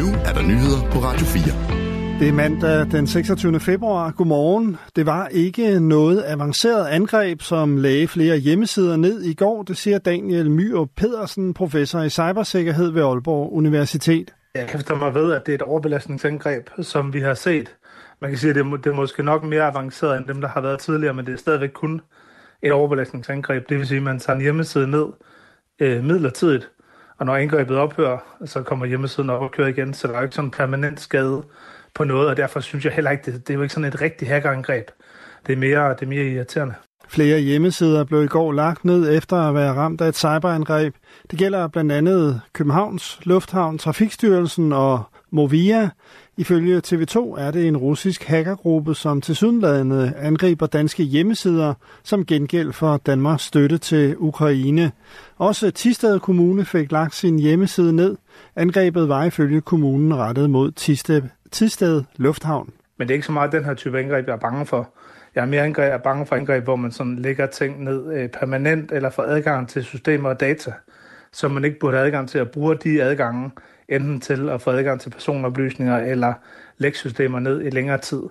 Nu er der nyheder på Radio 4. Det er mandag den 26. februar. Godmorgen. Det var ikke noget avanceret angreb, som lagde flere hjemmesider ned i går. Det siger Daniel Myrup Pedersen, professor i cybersikkerhed ved Aalborg Universitet. Jeg kan forstå mig ved, at det er et overbelastningsangreb, som vi har set. Man kan sige, at det er, det er måske nok mere avanceret end dem, der har været tidligere, men det er stadigvæk kun et overbelastningsangreb. Det vil sige, at man tager en hjemmeside ned øh, midlertidigt, og når angrebet ophører, så kommer hjemmesiden op og kører igen, så der er jo ikke sådan en permanent skade på noget, og derfor synes jeg heller ikke, det, det er jo ikke sådan et rigtigt hackerangreb. Det er mere, det er mere irriterende. Flere hjemmesider blev i går lagt ned efter at være ramt af et cyberangreb. Det gælder blandt andet Københavns Lufthavn, Trafikstyrelsen og Movia. Ifølge TV2 er det en russisk hackergruppe, som til sydenladende angriber danske hjemmesider som gengæld for Danmarks støtte til Ukraine. Også Tisted Kommune fik lagt sin hjemmeside ned. Angrebet var ifølge kommunen rettet mod Tisted, Tisted Lufthavn. Men det er ikke så meget den her type angreb, jeg er bange for. Jeg er mere angreb, jeg er bange for angreb, hvor man sådan lægger ting ned øh, permanent eller får adgang til systemer og data, som man ikke burde have adgang til at bruge de adgange, enten til at få adgang til personoplysninger eller lægsystemer ned i længere tid.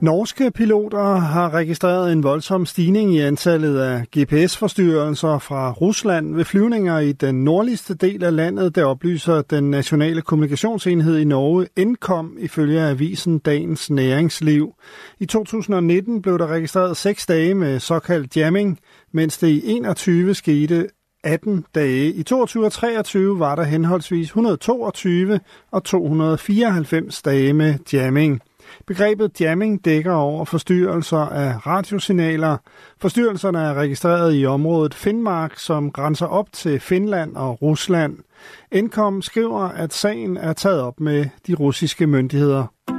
Norske piloter har registreret en voldsom stigning i antallet af GPS-forstyrrelser fra Rusland ved flyvninger i den nordligste del af landet, der oplyser den nationale kommunikationsenhed i Norge Encom ifølge avisen Dagens Næringsliv. I 2019 blev der registreret seks dage med såkaldt jamming, mens det i 21 skete 18 dage. I 22 og 23 var der henholdsvis 122 og 294 dage med jamming. Begrebet jamming dækker over forstyrrelser af radiosignaler. Forstyrrelserne er registreret i området Finnmark, som grænser op til Finland og Rusland. Indkom skriver, at sagen er taget op med de russiske myndigheder.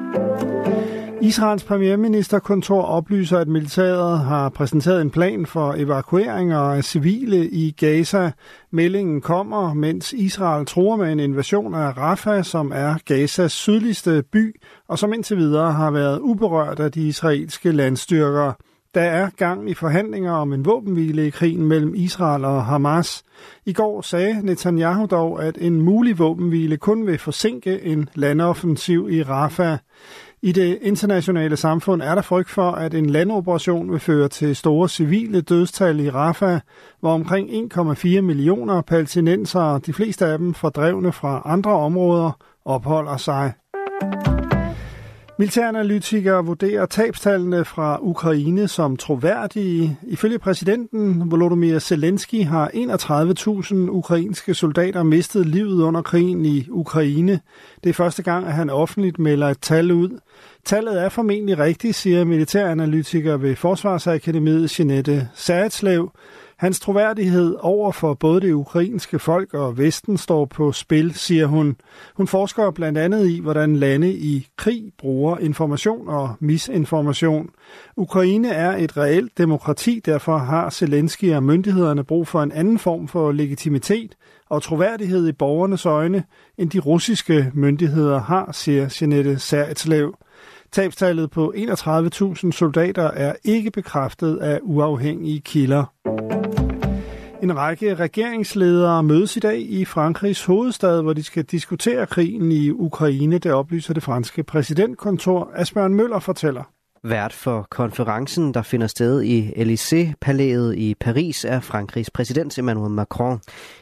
Israels premierministerkontor oplyser, at militæret har præsenteret en plan for evakueringer af civile i Gaza. Meldingen kommer, mens Israel tror med en invasion af Rafah, som er Gazas sydligste by, og som indtil videre har været uberørt af de israelske landstyrker. Der er gang i forhandlinger om en våbenhvile i krigen mellem Israel og Hamas. I går sagde Netanyahu dog, at en mulig våbenhvile kun vil forsinke en landoffensiv i Rafah. I det internationale samfund er der frygt for, at en landoperation vil føre til store civile dødstal i Rafah, hvor omkring 1,4 millioner palæstinensere, de fleste af dem fordrevne fra andre områder, opholder sig. Militæranalytikere vurderer tabstallene fra Ukraine som troværdige. Ifølge præsidenten Volodymyr Zelensky har 31.000 ukrainske soldater mistet livet under krigen i Ukraine. Det er første gang, at han offentligt melder et tal ud. Tallet er formentlig rigtigt, siger militæranalytiker ved Forsvarsakademiet Jeanette Særetslev. Hans troværdighed over for både det ukrainske folk og Vesten står på spil, siger hun. Hun forsker blandt andet i, hvordan lande i krig bruger information og misinformation. Ukraine er et reelt demokrati, derfor har Zelensky og myndighederne brug for en anden form for legitimitet og troværdighed i borgernes øjne, end de russiske myndigheder har, siger Jeanette Særetslev. Tabstallet på 31.000 soldater er ikke bekræftet af uafhængige kilder. En række regeringsledere mødes i dag i Frankrigs hovedstad, hvor de skal diskutere krigen i Ukraine, det oplyser det franske præsidentkontor. Asbjørn Møller fortæller. Vært for konferencen, der finder sted i Élysée-palæet i Paris, er Frankrigs præsident Emmanuel Macron.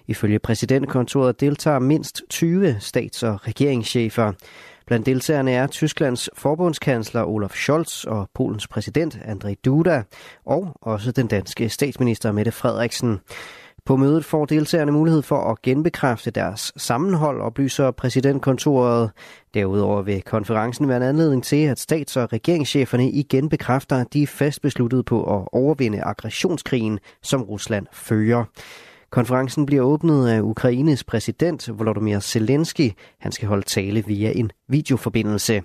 Ifølge præsidentkontoret deltager mindst 20 stats- og regeringschefer. Blandt deltagerne er Tysklands forbundskansler Olaf Scholz og Polens præsident Andrzej Duda, og også den danske statsminister Mette Frederiksen. På mødet får deltagerne mulighed for at genbekræfte deres sammenhold, oplyser præsidentkontoret. Derudover vil konferencen være en anledning til, at stats- og regeringscheferne igen bekræfter, at de er fast besluttet på at overvinde aggressionskrigen, som Rusland fører. Konferencen bliver åbnet af Ukraines præsident Volodymyr Zelensky. Han skal holde tale via en videoforbindelse.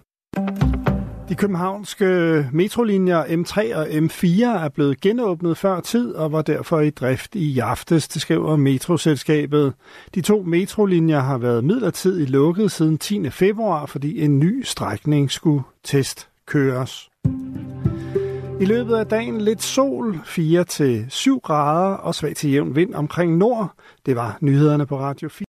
De københavnske metrolinjer M3 og M4 er blevet genåbnet før tid og var derfor i drift i aftes, det skriver Metroselskabet. De to metrolinjer har været midlertidigt lukket siden 10. februar, fordi en ny strækning skulle testkøres. I løbet af dagen lidt sol, 4-7 grader og svag til jævn vind omkring nord. Det var nyhederne på Radio 4.